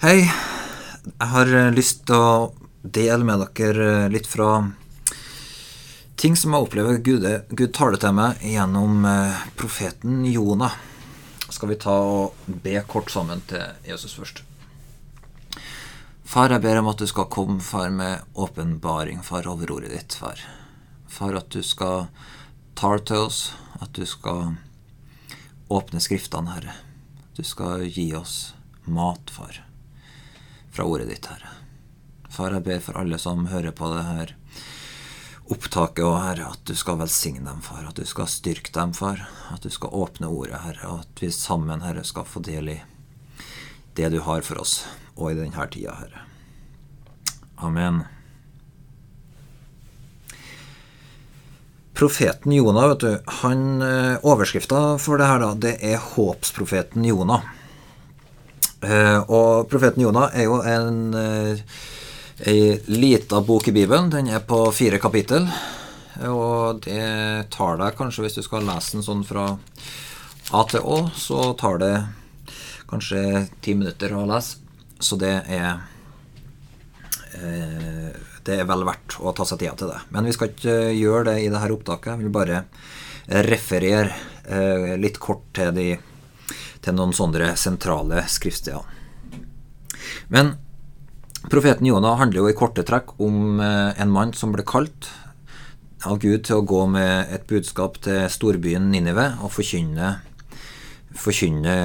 Hei. Jeg har eh, lyst til å dele med dere eh, litt fra ting som jeg opplever Gud, Gud taler til meg gjennom eh, profeten Jonah. Skal vi ta og be kort sammen til Jesus først. Far, jeg ber om at du skal komme, far, med åpenbaring, far, over ordet ditt, far. Far, at du skal tale til oss, at du skal åpne Skriftene, Herre. Du skal gi oss mat, far fra ordet ditt, Herre. Far, jeg ber for alle som hører på det her opptaket, og Herre, at du skal velsigne dem, far. At du skal styrke dem, far. At du skal åpne ordet, Herre. Og at vi sammen, Herre, skal få del i det du har for oss, og i denne tida, Herre. Amen. Profeten Jonah, vet du, han eh, Overskrifta for det her, da, det er håpsprofeten Jonah. Uh, og profeten Jonah er jo en uh, ei lita bok i Bibelen. Den er på fire kapittel. Og det tar deg kanskje, hvis du skal lese den sånn fra A til Å, så tar det kanskje ti minutter å lese. Så det er uh, Det er vel verdt å ta seg tida til det. Men vi skal ikke gjøre det i dette opptaket. Jeg vil bare referere litt kort til de til noen sånne sentrale skriftsteder. Men profeten Jonah handler jo i korte trekk om eh, en mann som ble kalt av Gud til å gå med et budskap til storbyen Ninive og forkynne, forkynne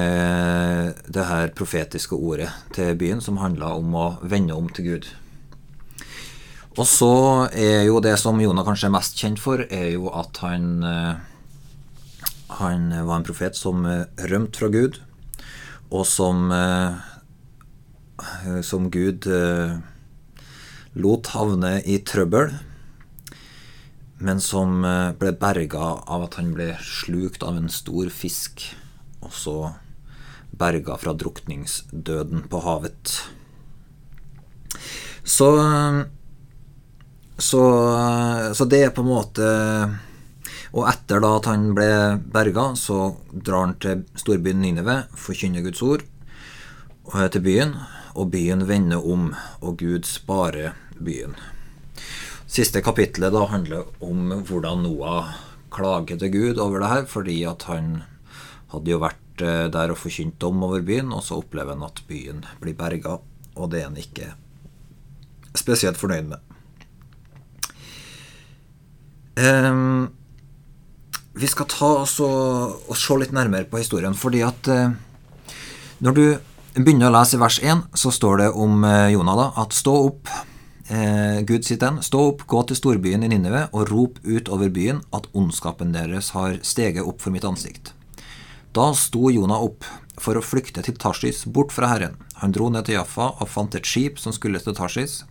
det her profetiske ordet til byen, som handla om å vende om til Gud. Og så er jo det som Jonah kanskje er mest kjent for, er jo at han eh, han var en profet som eh, rømte fra Gud, og som, eh, som Gud eh, lot havne i trøbbel, men som ble berga av at han ble slukt av en stor fisk, og så berga fra drukningsdøden på havet. Så, så, så det er på en måte og etter da at han ble berga, så drar han til storbyen Ninive, forkynner Guds ord og til byen, og byen vender om, og Gud sparer byen. Siste kapittelet da handler om hvordan Noah klager til Gud over det her, fordi at han hadde jo vært eh, der og forkynt dom over byen, og så opplever han at byen blir berga, og det er han ikke spesielt fornøyd med. Um, vi skal ta oss og, og, se litt nærmere på historien, fordi at eh, når du begynner å lese i vers 1, så står det om eh, Jonah da, at stå opp, eh, Gud sitt den, stå opp, gå til storbyen i Ninive og rop ut over byen at ondskapen deres har steget opp for mitt ansikt. Da sto Jonah opp for å flykte til Tarsis, bort fra Herren. Han dro ned til Jaffa og fant et skip som skulle til Tarsis.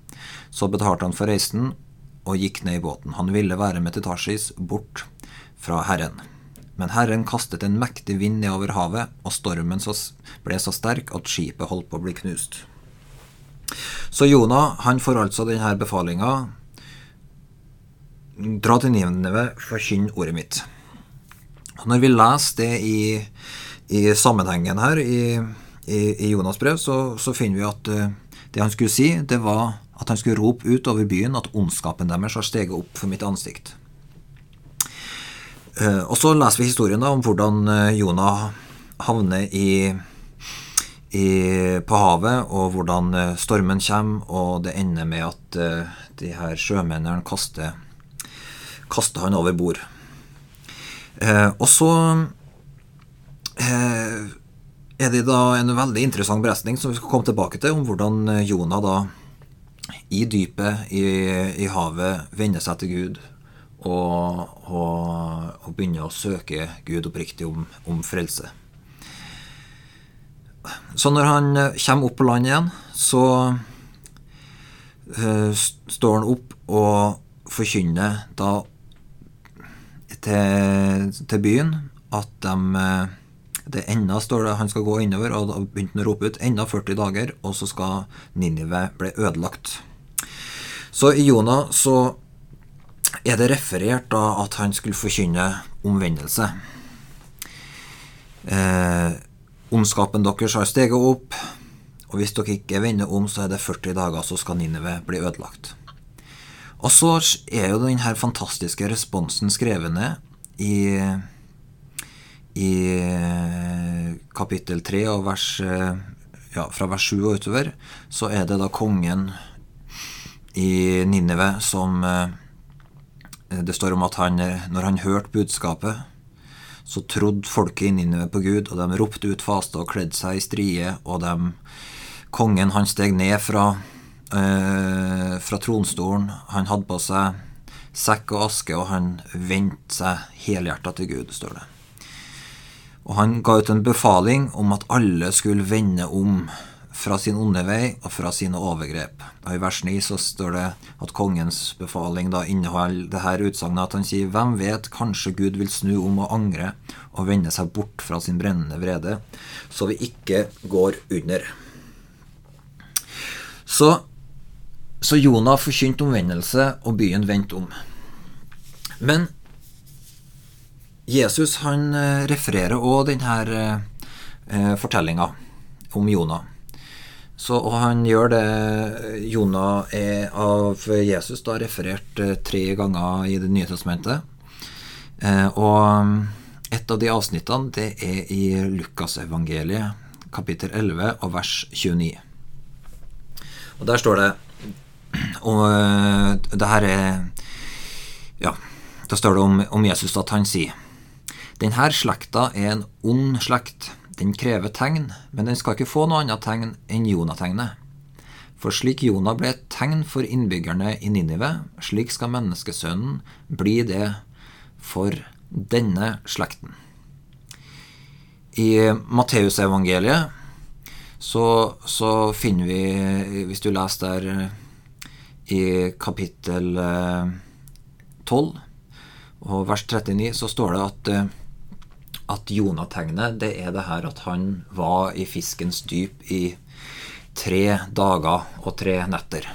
Så betalte han for reisen og gikk ned i båten. Han ville være med til Tarsis, bort fra Herren. Men Herren kastet en mektig vind nedover havet, og stormen ble så sterk at skipet holdt på å bli knust. Så Jonah han får altså denne befalinga Dra til Ninive, forkynn ordet mitt. Og når vi leser det i, i sammenhengen her i, i, i Jonas' brev, så, så, finner vi at uh, det han skulle si, det var at han skulle rope ut over byen at ondskapen deres har steget opp for mitt ansikt. Eh, og så leser vi historien da, om hvordan eh, Jonah havner i, i, på havet, og hvordan eh, stormen kommer, og det ender med at de her sjømennene kaster, kaster han over bord. og så er det da en veldig interessant beretning som vi skal komme tilbake til, om hvordan Jonah da i dypet i, i havet vender seg til Gud og, og, og begynner å søke Gud oppriktig om, om, frelse. Så når han eh, kommer opp på land igjen, så uh, står han opp og forkynner da til, til byen at de uh, det enda står det han skal gå innover, og da begynte han å rope ut enda 40 dager, og så skal Ninive bli ødelagt. Så i Jonah så er det referert da at han skulle forkynne omvendelse. Eh, ondskapen deres har steget opp, Og hvis dere ikke vender om, så er det 40 dager, så skal Ninive bli ødelagt. Og så er jo denne fantastiske responsen skrevet ned i, i kapittel 3 og vers, ja, fra vers 7 og utover. Så er det da kongen i Ninive som Det står om at han, når han hørte budskapet, så trodde folket i på Gud, og de ropte ut faste og kledde seg i strie, og de, kongen han steg ned fra eh, fra tronstolen. Han hadde på seg sekk og aske, og han vendte seg helhjerta til Gud, står det. Og han ga ut en befaling om at alle skulle vende om fra sin onde vei og fra sine overgrep. Og I vers 9 så står det at kongens befaling da inneholder det her utsagnet at han sier Hvem vet, kanskje Gud vil snu om og angre og vende seg bort fra sin brennende vrede, så vi ikke går under. Så så Jonah forkynte omvendelse, og byen vendte om. Men Jesus han eh, refererer òg denne eh, fortellinga om Jonah. Så, og han gjør det Jonah er av Jesus da referert eh, tre ganger i Det nye testamentet. Eh, og et av de avsnittene det er i Lukasevangeliet, kapittel 11 og vers 29. Og der står det og eh, det her er Ja, da står det om, om Jesus at han sier Den her slekta er en ond slekt. Den krever tegn, men den skal ikke få noe annet tegn enn Jonategnet. For slik Jonah ble et tegn for innbyggerne i Ninive, slik skal menneskesønnen bli det for denne slekten. I Matteusevangeliet så, så finner vi, hvis du leser der i kapittel 12 eh, og vers 39 så står det at, eh, at Jonategnet det er det her at han var i fiskens dyp i tre dager og tre netter.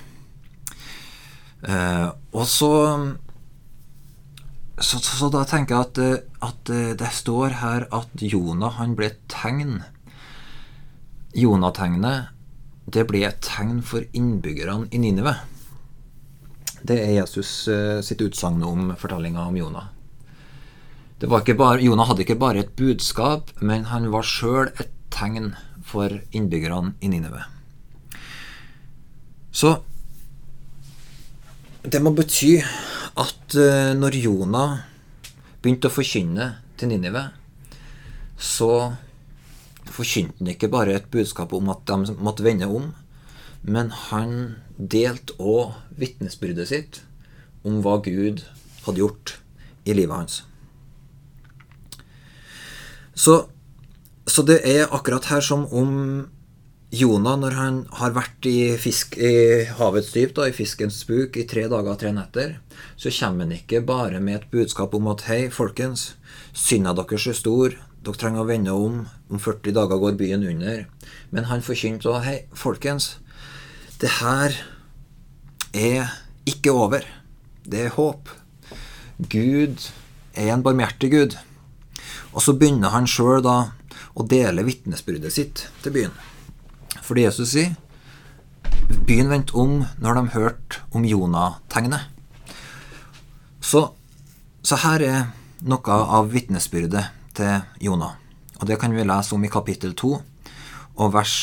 Eh, og så, så, så da tenker jeg at, at, det står her at Jonah han ble et tegn. Jonategnet det ble et tegn for innbyggerne i Ninive. Det er Jesus eh, sitt utsagn om fortellinga om Jonah. Bare, Jonah hadde ikke bare et budskap, men han var sjøl et tegn for innbyggerne i Ninive. Så det må bety at eh, når Jonah begynte å forkynne til Ninive, så forkynte han ikke bare et budskap om at de måtte vende om, men han delte òg vitnesbyrdet sitt om hva Gud hadde gjort i livet hans. Så, så det er akkurat her som om Jonah, når han har vært i, fisk, i havets dyp, da, i fiskens buk, i tre dager og tre netter, så kommer han ikke bare med et budskap om at hei, folkens, synda deres er stor, dere trenger å vende om, om 40 dager går byen under. Men han forkynte òg hei, folkens, det her er ikke over. Det er håp. Gud er en barmhjertig Gud. Og så begynner han sjøl å dele vitnesbyrdet sitt til byen. Fordi Jesus sier byen vendte om når de hørte om Jonah-tegnet. Så, så, her er noe av vitnesbyrdet til Jonah. Og det kan vi lese om i kapittel 2 og vers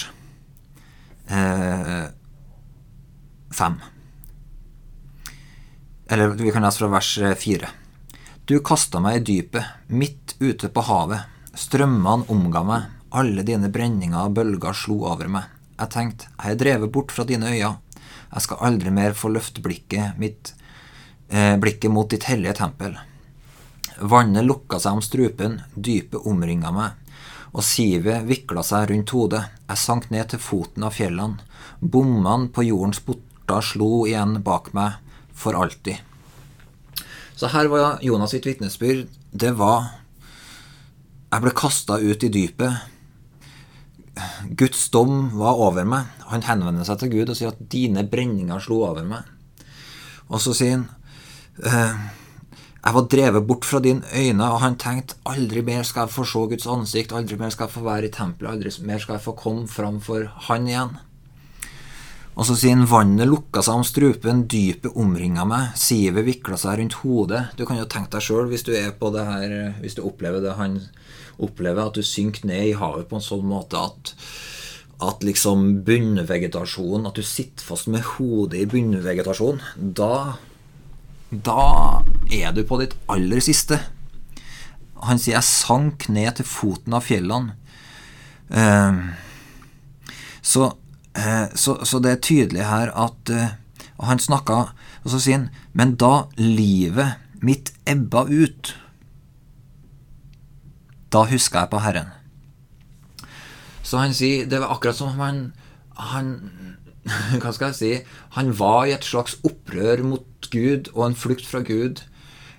eh, 5. Eller vi kan lese fra vers 4. Du kasta meg i dypet, midt ute på havet. Strømmene omga meg, alle dine brenninger og bølger slo over meg. Jeg tenkte, jeg er drevet bort fra dine øyne. Jeg skal aldri mer få løfte blikket mitt, eh, blikket mot ditt hellige tempel. Vannet lukka seg om strupen, dypet omringa meg, og sivet vikla seg rundt hodet. Jeg sank ned til foten av fjellene. Bommene på jordens porter slo igjen bak meg for alltid. Så her var Jonas sitt vitnesbyrd. Det var Jeg ble kasta ut i dypet. Guds dom var over meg. Han henvender seg til Gud og sier at 'dine brenninger slo over meg'. Og så sier han «Eh, Jeg var drevet bort fra dine øyne, og han tenkte aldri mer skal jeg få se Guds ansikt, aldri mer skal jeg få være i tempelet, aldri mer skal jeg få komme fram for Han igjen. Og så sier han vannet lukka seg om strupen, dypet omringa meg, sivet vikla seg rundt hodet. Du kan jo tenke deg sjøl, hvis du er på det her, hvis du opplever det han opplever, at du synker ned i havet på en sånn måte at at liksom bunnvegetasjonen At du sitter fast med hodet i bunnvegetasjonen. Da da er du på ditt aller siste. Han sier 'jeg sank ned til foten av fjellene'. Uh, så, så, så, det er tydelig her at og Han snakka, og så sier han 'men da livet mitt ebba ut', da huska jeg på Herren. Så han sier Det var akkurat som om han, han Hva skal jeg si Han var i et slags opprør mot Gud og en flukt fra Gud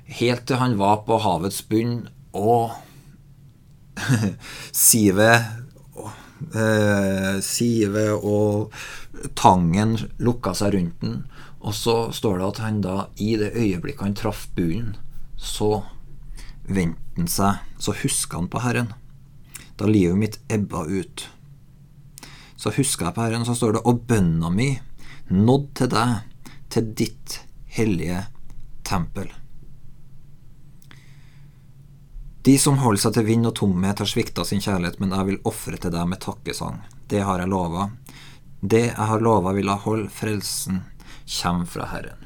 helt til han var på havets bunn og sivet eh, Sivet og tangen lukka seg rundt den. Og så står det at han da, i det øyeblikket han traff bunnen, så vendte han seg, så huska han på Herren. Da livet mitt ebba ut så husker jeg på Herren, så står det Og bønna mi nådd til deg, til ditt hellige tempel. De som holder seg til vind og tomhet, har svikta sin kjærlighet, men jeg vil ofre til deg med takkesang. Det har jeg lova. Det jeg har lova, vil jeg holde. Frelsen kommer fra Herren.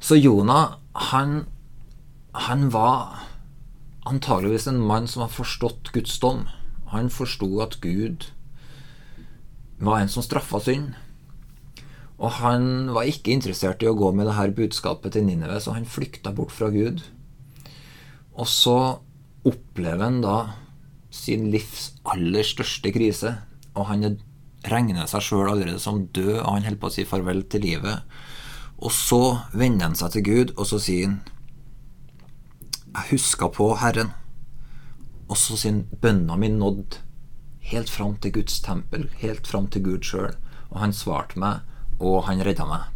Så Jonah, han, han var antageligvis en mann som har forstått Guds dom. Han forsto at Gud var en som straffa synd. Og han var ikke interessert i å gå med det her budskapet til Nineve, så han flykta bort fra Gud. Og så opplever han da sin livs aller største krise, og han regner seg sjøl allerede som død, og han holder på å si farvel til livet. Og så vender han seg til Gud, og så sier han Jeg huska på Herren. Og så sier han bønna mi nådd helt fram til Guds tempel, helt fram til Gud sjøl. Og han svarte meg, og han redda meg.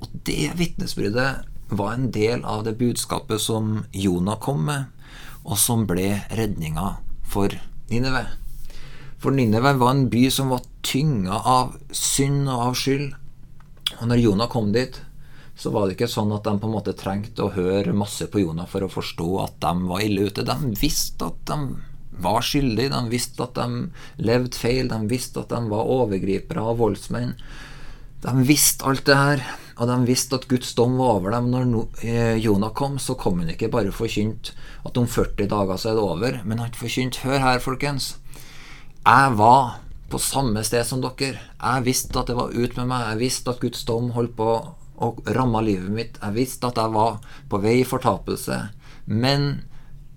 Og det vitnesbyrdet var en del av det budskapet som Jonah kom med, og som ble redninga for Nineve. For Nineve var en by som var tynga av synd og av skyld. Og når Jonah kom dit, så var det ikke sånn at de på en måte trengte å høre masse på Jonah for å forstå at de var ille ute. De visste at de var skyldige, de visste at de levde feil, de visste at de var overgripere og voldsmenn. De visste alt det her, og de visste at Guds dom var over dem. Når eh, Jonah kom, så kom han ikke bare forkynt at om 40 dager så er det over, men han forkynte Hør her, folkens. Jeg var på samme sted som dere. Jeg visste at det var ut med meg. Jeg visste at Guds dom holdt på å ramme livet mitt. Jeg visste at jeg var på vei i fortapelse. Men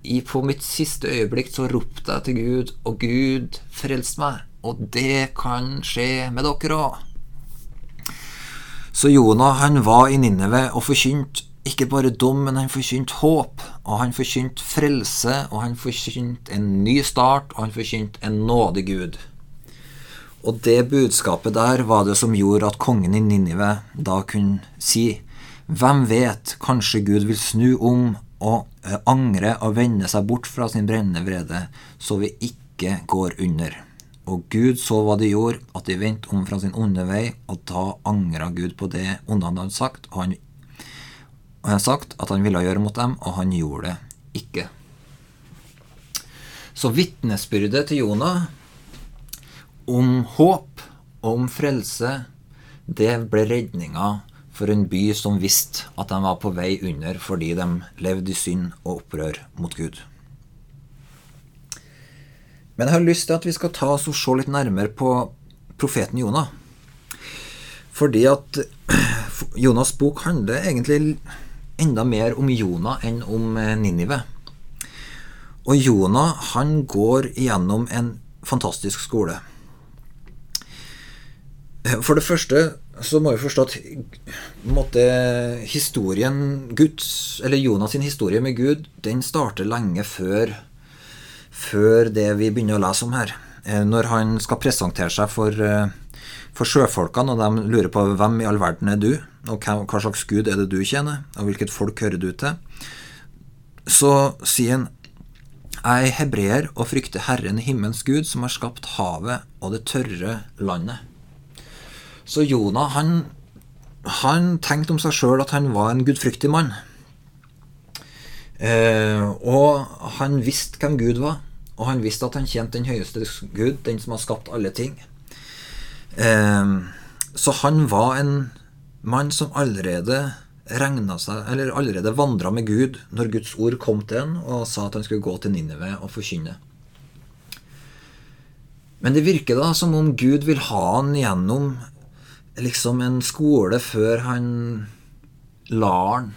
i, på mitt siste øyeblikk så ropte jeg til Gud, og Gud frelste meg. Og det kan skje med dere òg. Så Jonah han var i Ninneve og forkynte ikke bare dom, men han forkynte håp. Og han forkynte frelse, og han forkynte en ny start, og han forkynte en nådig Gud. Og det budskapet der var det som gjorde at kongen i Ninive da kunne si Hvem vet, kanskje Gud vil snu om og eh, angre og vende seg bort fra sin brennende vrede, så vi ikke går under. Og Gud så hva de gjorde, at de vendte om fra sin onde vei, og da angra Gud på det onde han hadde sagt, og han, han sagt at han ville gjøre mot dem, og han gjorde det ikke. Så vitnesbyrdet til Jonah om håp, og om frelse, det ble redninga for en by som visste at de var på vei under fordi de levde i synd og opprør mot Gud. Men jeg har lyst til at vi skal ta oss og se litt nærmere på profeten Jonah. Fordi at Jonas' bok handler egentlig enda mer om Jonah enn om eh, Ninive. Og Jonah han går gjennom en fantastisk skole. For det første så må vi forstå at måtte, historien Guds, eller Jonas sin historie med Gud, den starter lenge før, før det vi begynner å lese om her. eh, når han skal presentere seg for, eh, for sjøfolkene, og de lurer på hvem i all verden er du, og hva slags gud er det du tjener, og hvilket folk hører du til, så sier han jeg er hebreer og frykter Herren himmelens Gud, som har skapt havet og det tørre landet. Så Jonah, han, han tenkte om seg sjøl at han var en gudfryktig mann. Eh, og han visste hvem Gud var, og han visste at han tjente den høyeste Gud, den som har skapt alle ting. Eh, så han var en mann som allerede regna seg, eller allerede vandra med Gud når Guds ord kom til ham og sa at han skulle gå til Ninive og forkynne. Men det virker da som om Gud vil ha han gjennom liksom en skole før han lar han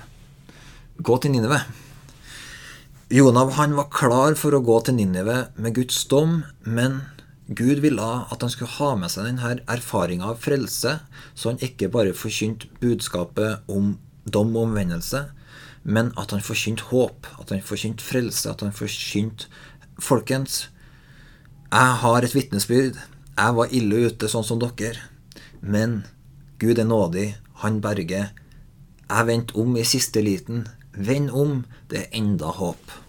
gå til Ninive. Jonah han var klar for å gå til Ninive med Guds dom, men Gud ville at han skulle ha med seg denne erfaringa av frelse, så han ikke bare forkynte budskapet om dom og omvendelse, men at han forkynte håp, at han forkynte frelse, at han forkynte Folkens, jeg har et vitnesbyrd. Jeg var ille ute, sånn som dere. Men Gud er nådig. Han berger. Jeg vendte om i siste liten. Vend om. Det er enda håp.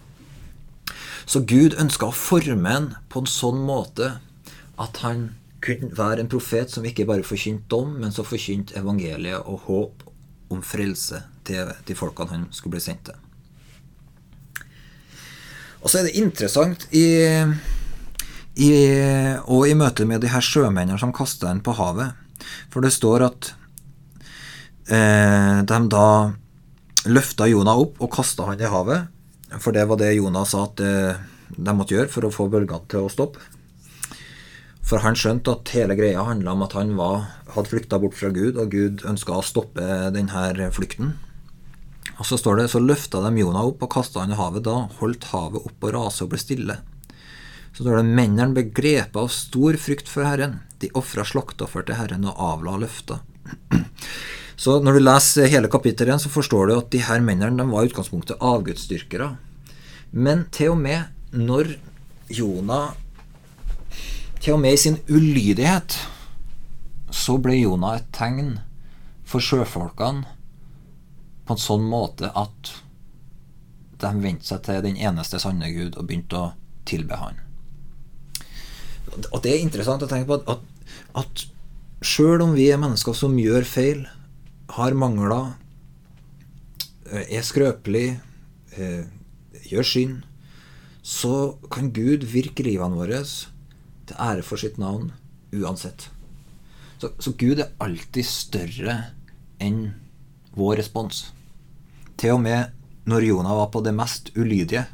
Så Gud ønska å forme en på en sånn måte at han kunne være en profet som ikke bare forkynte dom, men som forkynte evangeliet og håp om frelse til de folkene han skulle bli sendt til. Og så er det interessant i, i, og i møte med de her sjømennene som kasta en på havet, for det står at eh, de da løfta Jonah opp og kasta han i havet, for det var det Jonas sa at eh, de måtte gjøre for å få bølgene til å stoppe. For han skjønte at hele greia handla om at han var, hadde flykta bort fra Gud, og Gud ønska å stoppe denne flukten. Og så står det så løfta de Jonah opp og kasta han i havet. Da holdt havet opp og rase og ble stille. Så står det mennene ble grepet av stor frykt for Herren. De ofra slakteoffer til Herren og avla løfter. Så når du leser hele kapittelet, så forstår du at de her mennene de var i utgangspunktet avgudsdyrkere. Men til og med når Jonah Til og med i sin ulydighet så ble Jonah et tegn for sjøfolkene på en sånn måte at de vendte seg til den eneste sanne Gud og begynte å tilbe Han. Og det er interessant å tenke på at, at, at sjøl om vi er mennesker som gjør feil, har mangler, er skrøpelig, gjør synd, så kan Gud virke livene våre til ære for sitt navn uansett. Så, så, Gud er alltid større enn vår respons. Til og med når Jonah var på det mest ulydige,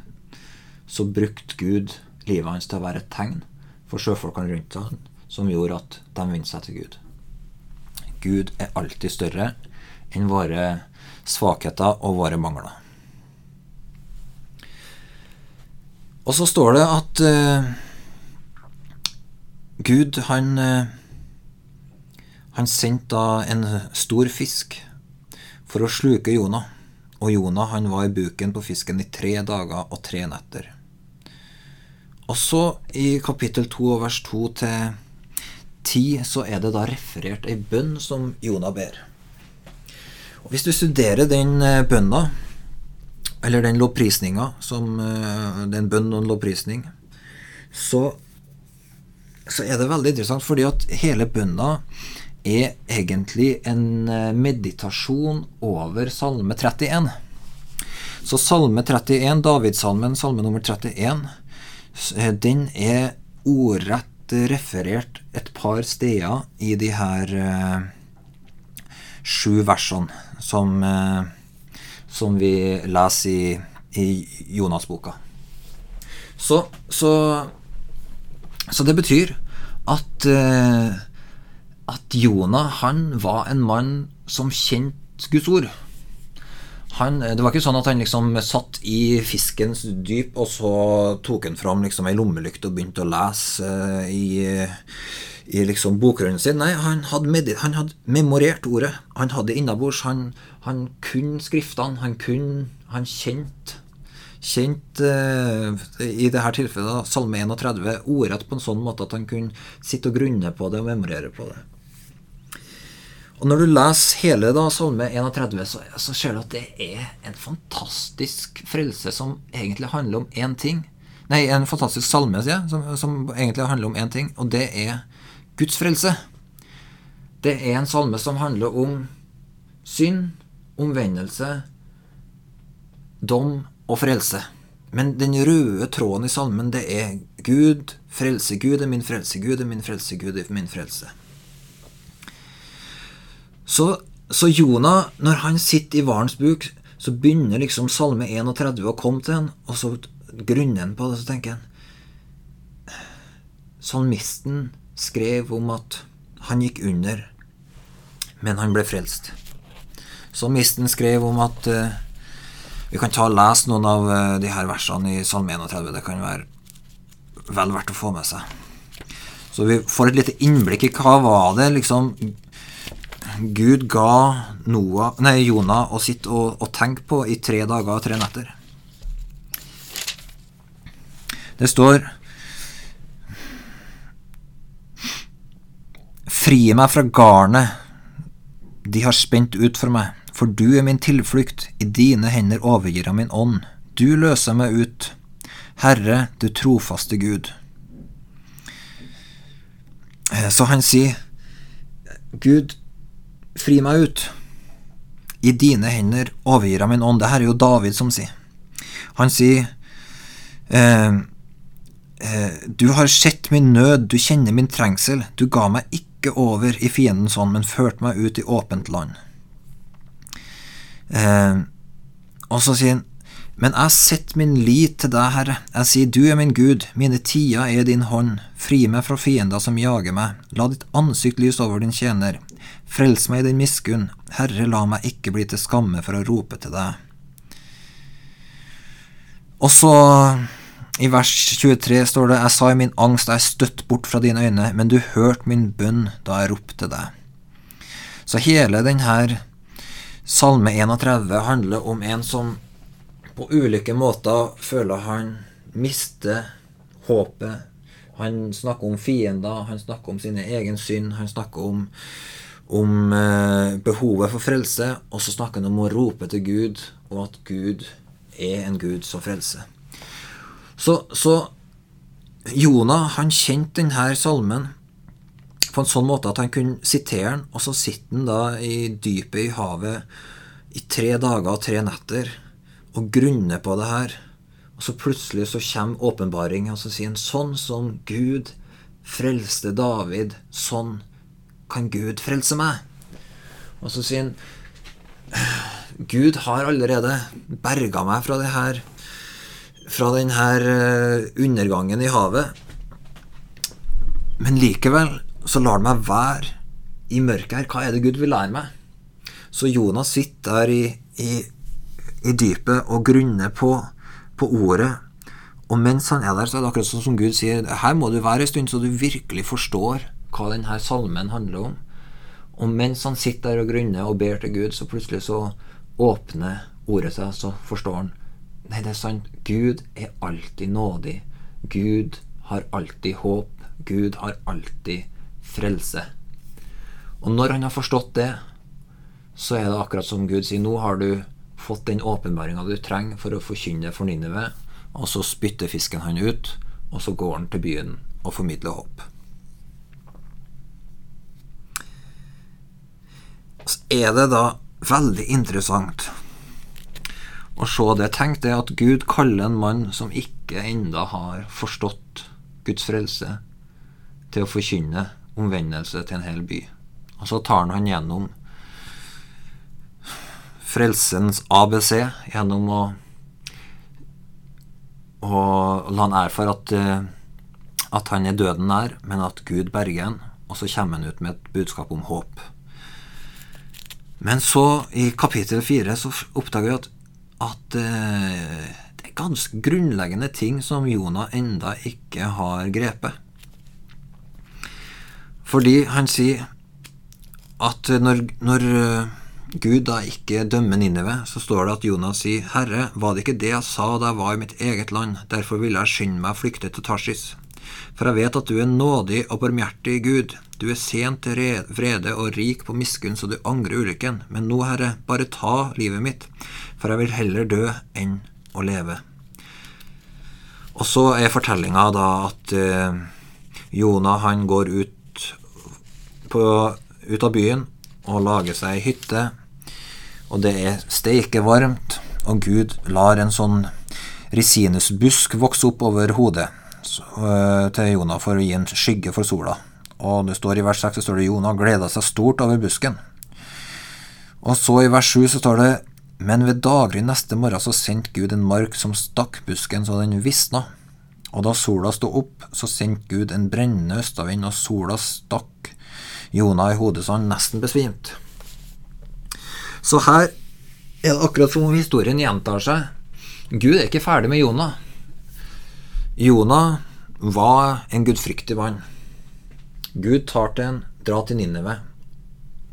så brukte Gud livet hans til å være et tegn for sjøfolkene rundt ham, som gjorde at de vendte seg til Gud. Gud er alltid større enn våre svakheter og våre mangler. Og så står det at uh, Gud, han uh, Han sendte da en stor fisk for å sluke Jonah. Og Jonah han var i buken på fisken i tre dager og tre netter. Og så, i kapittel 2 vers 2 til 10, så er det da referert ei bønn som Jonah ber. Og Hvis du studerer den eh, bønna, eller den lovprisninga, som den det er en bønn og en lovprisning, så, så er det veldig interessant, fordi at hele bønna er egentlig en eh, meditasjon over Salme 31. Så Salme 31, Davidssalmen, salme nummer 31, eh, den er ordrett referert et par steder i de her eh, sju versene som eh, som vi leser i, i Jonas-boka. Så, så, så, det betyr at, uh, at Jonah han var en mann som kjente Guds ord. Han, det var ikke sånn at han liksom satt i fiskens dyp, og så tok han fram liksom ei lommelykt og begynte å lese uh, i i liksom bokrunden sin. Nei, han hadde, han hadde, memorert ordet. Han hadde det innabords. Han, han kunne skriftene. Han kunne Han kjente kjent eh, i dette tilfellet Salme 31 ordrett på en sånn måte at han kunne sitte og grunne på det og memorere på det. Og Når du leser hele da, Salme 31, så, så ser du at det er en fantastisk frelse som egentlig handler om én ting. Nei, en fantastisk salme, sier jeg, som, som egentlig handler om én ting, og det er Guds frelse. Det er en salme som handler om synd, omvendelse, dom og frelse. Men den røde tråden i salmen, det er Gud, frelse. Gud er min frelse, Gud er min frelse, Gud er min frelse. Så, så Jonah, når han sitter i hvalens buk, så begynner liksom Salme 31 å komme til han, og så grunner han på det, så tenker han Salmisten skrev om at han gikk under, men han ble frelst. Salmisten skrev om at uh, Vi kan ta og lese noen av uh, de her versene i Salme 31. Det kan være vel verdt å få med seg. Så vi får et lite innblikk i hva var det liksom Gud ga Noah, nei, Jonah å sitte og, og tenke på i tre dager og tre netter. Det står Fri meg fra garnet de har spent ut for meg. For du er min tilflukt, i dine hender overgir jeg min ånd. Du løser meg ut. Herre, du trofaste Gud. Eh, så han sier, Gud, fri meg ut. I dine hender overgir jeg min ånd. Det her er jo David som sier. Han sier, eh, eh, du har sett min nød, du kjenner min trengsel. Du ga meg ikke over i fiendens hånd, men førte meg ut i åpent land. Eh, og så sier han, men jeg setter min lit til deg, Herre. Jeg sier, du er min Gud, mine tider er i din hånd. Fri meg fra fiender som jager meg. La ditt ansikt lyse over din tjener. Frels meg i din miskunn. Herre, la meg ikke bli til skamme for å rope til deg. Og så, i vers 23, står det, Jeg sa i min angst, jeg er støtt bort fra dine øyne, men du hørte min bønn da jeg ropte deg. Så hele den her Salme 31 handler om en som på ulike måter føler han mister håpet. Han snakker om fiender, han snakker om sine egen synd, han snakker om, om eh, behovet for frelse, og så snakker han om å rope til Gud, og at Gud er en Gud som frelser. Så, så Jonah han kjente denne salmen på en sånn måte at han kunne sitere den, og så sitter han da i dypet i havet i tre dager og tre netter og grunner på det her. Og så plutselig så kommer åpenbaringen og så sier han sånn som Gud frelste David, sånn kan Gud frelse meg. Og så sier han Gud har allerede berga meg fra det her fra denne eh, undergangen i havet. Men likevel så lar han meg være i mørket her. Hva er det Gud vil lære meg? Så Jonas sitter der i, i, i dypet og grunner på, på, ordet. Og mens han er der, så er det akkurat sånn som Gud sier, her må du være en stund så du virkelig forstår hva denne salmen handler om. Og mens han sitter der og grunner og ber til Gud, så plutselig så åpner ordet seg, så forstår han. Nei, det er sant. Gud er alltid nådig. Gud har alltid håp. Gud har alltid frelse. Og når han har forstått det, så er det akkurat som Gud sier, nå har du fått den åpenbaringa du trenger for å forkynne for Ninive, og så spytter fisken han ut, og så går han til byen og formidler håp. Så er det da veldig interessant å se det. Tenk det at Gud kaller en mann som ikke enda har forstått Guds frelse, til å forkynne omvendelse til en hel by. Og så tar han han gjennom frelsens ABC gjennom å, å la han erfare at, eh, at han er døden nær, men at Gud berger han. Og så kommer han ut med et budskap om håp. Men så, i kapittel fire, så oppdager vi at, at uh, det er ganske grunnleggende ting som Jonah enda ikke har grepet. Fordi han sier at når, når, Gud da ikke dømmer Ninive, så står det at Jonas sier, Herre, var det ikke det jeg sa da jeg var i mitt eget land, derfor ville jeg skynde meg å flykte til Tarsis. For jeg vet at du er nådig og barmhjertig Gud, du er sent til vrede og rik på miskunn så du angrer ulykken, men nå, Herre, bare ta livet mitt, for jeg vil heller dø enn å leve. Og så er fortellinga da at eh, Jonah han går ut, på, ut av byen og lager seg ei hytte og det er steike varmt, og Gud lar en sånn risinusbusk vokse opp over hodet øh, til Jonah for å gi en skygge for sola. Og det står i vers 6 så står det Jonah gleda seg stort over busken. Og så i vers 7 så står det Men ved daggry neste morgen så sendte Gud en mark som stakk busken så den visna. Og da sola sto opp, så sendte Gud en brennende østavind, og sola stakk Jonah i hodet så han nesten besvimte. Så her er det akkurat som om historien gjentar seg. Gud er ikke ferdig med Jonah. Jonah var en gudfryktig mann. Gud tar til en dra til Ninneve.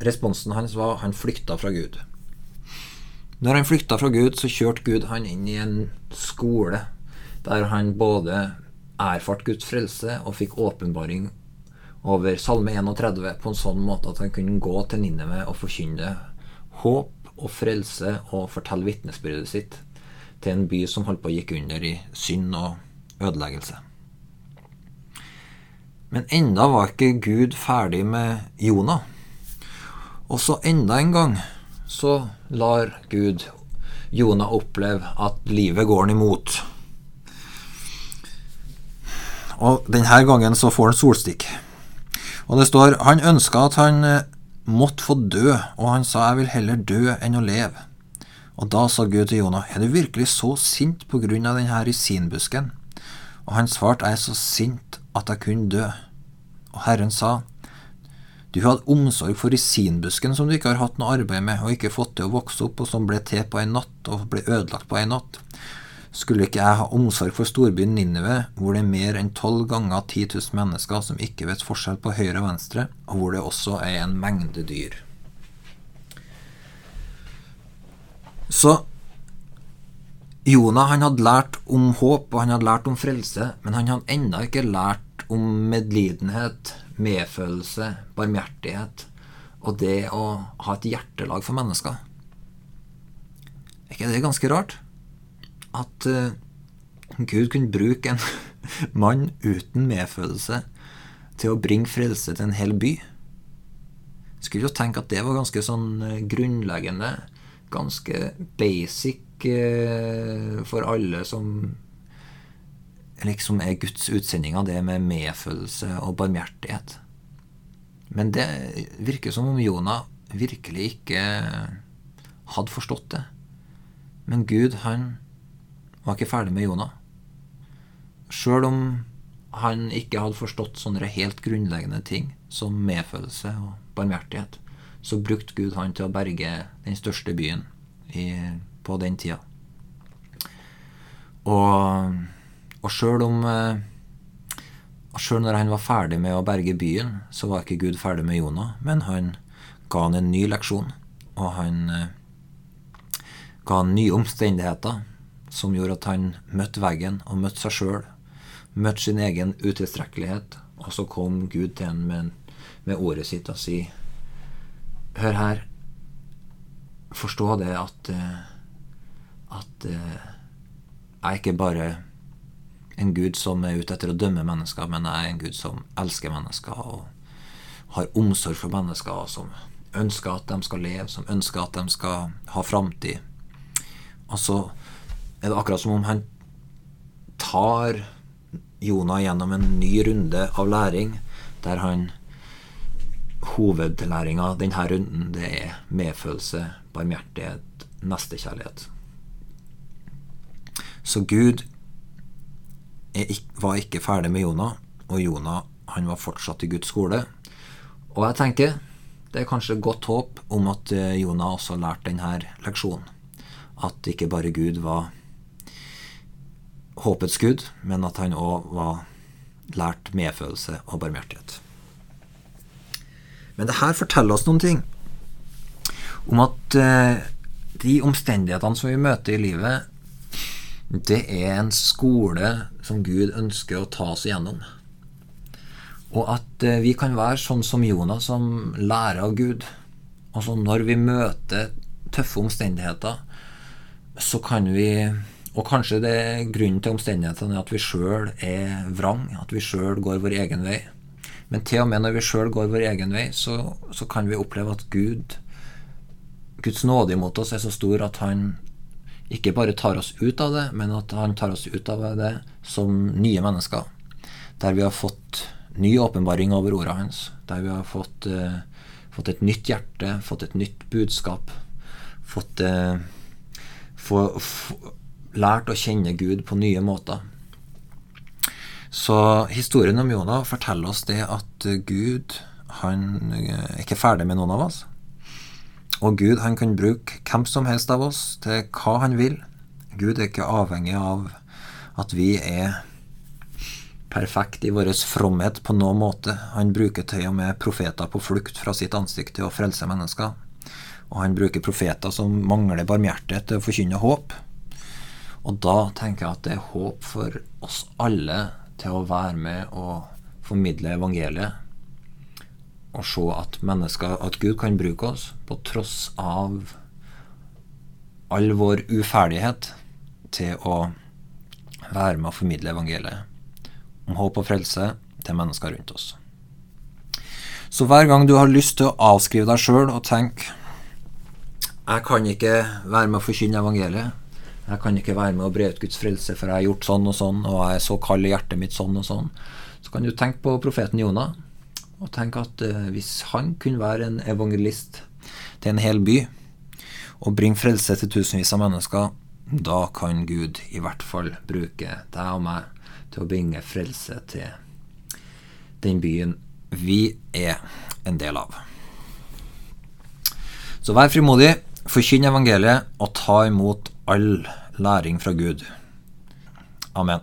Responsen hans var han flykta fra Gud. Når han flykta fra Gud, så kjørte Gud han inn i en skole der han både erfart Guds frelse og fikk åpenbaring over Salme 31 på en sånn måte at han kunne gå til Ninneve og forkynne håp og frelse og fortelle vitnesbyrdet sitt til en by som holdt på å gikk under i synd og ødeleggelse. Men enda var ikke Gud ferdig med Jonah. Og så enda en gang så lar Gud Jonah oppleve at livet går han imot. Og denne gangen så får han solstikk. Og det står han ønska at han måtte få dø, og han sa jeg vil heller dø enn å leve. Og da sa Gud til Jonah, er du virkelig så sint på grunn av denne risinbusken? Og han svarte, jeg er så sint at jeg kunne dø. Og Herren sa, du hadde omsorg for risinbusken som du ikke har hatt noe arbeid med, og ikke fått til å vokse opp, og som ble til på en natt, og ble ødelagt på en natt. Skulle ikke jeg ha omsorg for storbyen Ninive, hvor det er mer enn tolv ganger 10 000 mennesker som ikke vet forskjell på høyre og venstre, og hvor det også er en mengde dyr? Så Jonah han hadde lært om håp og han hadde lært om frelse, men han hadde ennå ikke lært om medlidenhet, medfølelse, barmhjertighet og det å ha et hjertelag for mennesker. Er ikke det ganske rart? At uh, Gud kunne bruke en mann uten medfølelse til å bringe frelse til en hel by. Skulle jo tenke at det var ganske sånn uh, grunnleggende, ganske basic uh, for alle som liksom er Guds utsending av det med medfølelse og barmhjertighet. Men det virker som om Jonah virkelig ikke hadde forstått det. Men Gud, han var ikke ferdig med Jonah. Sjøl om han ikke hadde forstått sånne helt grunnleggende ting som medfølelse og barmhjertighet, så brukte Gud han til å berge den største byen i, på den tida. Og, og sjøl om og Sjøl når han var ferdig med å berge byen, så var ikke Gud ferdig med Jonah, men han ga han en ny leksjon, og han ga han nye omstendigheter som gjorde at han møtte veggen og møtte seg sjøl. Møtte sin egen utilstrekkelighet. Og så kom Gud til ham med, med, ordet sitt og si Hør her. Forstå det at eh, at eh, jeg er ikke bare en Gud som er ute etter å dømme mennesker, men jeg er en Gud som elsker mennesker og har omsorg for mennesker, og som ønsker at de skal leve, som ønsker at de skal ha framtid. Og så er det akkurat som om han tar Jonah gjennom en ny runde av læring, der han Hovedlæringa denne runden, det er medfølelse, barmhjertighet, nestekjærlighet. Så Gud var ikke ferdig med Jonah, og Jonah han var fortsatt i Guds skole. Og jeg tenker det er kanskje godt håp om at eh, Jonah også lærte denne leksjonen. At ikke bare Gud var håpets gud, men at han òg var lært medfølelse og barmhjertighet. Men det her forteller oss noen ting om at eh, de omstendighetene som vi møter i livet, det er en skole som Gud ønsker å ta oss igjennom. Og at eh, vi kan være sånn som Jonas, som lærer av Gud. Altså når vi møter tøffe omstendigheter, så kan vi Og kanskje det er grunnen til omstendighetene er at vi sjøl er vrang, at vi sjøl går vår egen vei. Men til og med når vi sjøl går vår egen vei, så, så, kan vi oppleve at Gud Guds nåde imot oss er så stor at han ikke bare tar oss ut av det, men at han tar oss ut av det som nye mennesker. Der vi har fått ny åpenbaring over ordene hans. Der vi har fått, eh, fått, et nytt hjerte, fått et nytt budskap. Fått eh, få, få, lært å kjenne Gud på nye måter. Så historien om Jonah forteller oss det at Gud han er ikke ferdig med noen av oss. Og Gud han kan bruke hvem som helst av oss til hva han vil. Gud er ikke avhengig av at vi er perfekt i vår fromhet på noen måte. Han bruker til og med profeter på flukt fra sitt ansikt til å frelse mennesker. Og han bruker profeter som mangler barmhjertighet til å forkynne håp. Og da tenker jeg at det er håp for oss alle til å være med og formidle evangeliet. Og se at at Gud kan bruke oss på tross av all vår uferdighet til å være med å formidle evangeliet om håp og frelse til mennesker rundt oss. Så hver gang du har lyst til å avskrive deg sjøl og tenke jeg kan ikke være med å forkynne evangeliet. Jeg kan ikke være med å bre ut Guds frelse, for jeg har gjort sånn og sånn, og jeg er så kald i hjertet mitt sånn og sånn. Så kan du tenke på profeten Jonah, og tenke at eh, hvis han kunne være en evangelist til en hel by, og bringe frelse til tusenvis av mennesker, da kan Gud i hvert fall bruke deg og meg til å bringe frelse til den byen vi er en del av. Så vær frimodig, forkynn evangeliet og ta imot all læring fra Gud. Amen.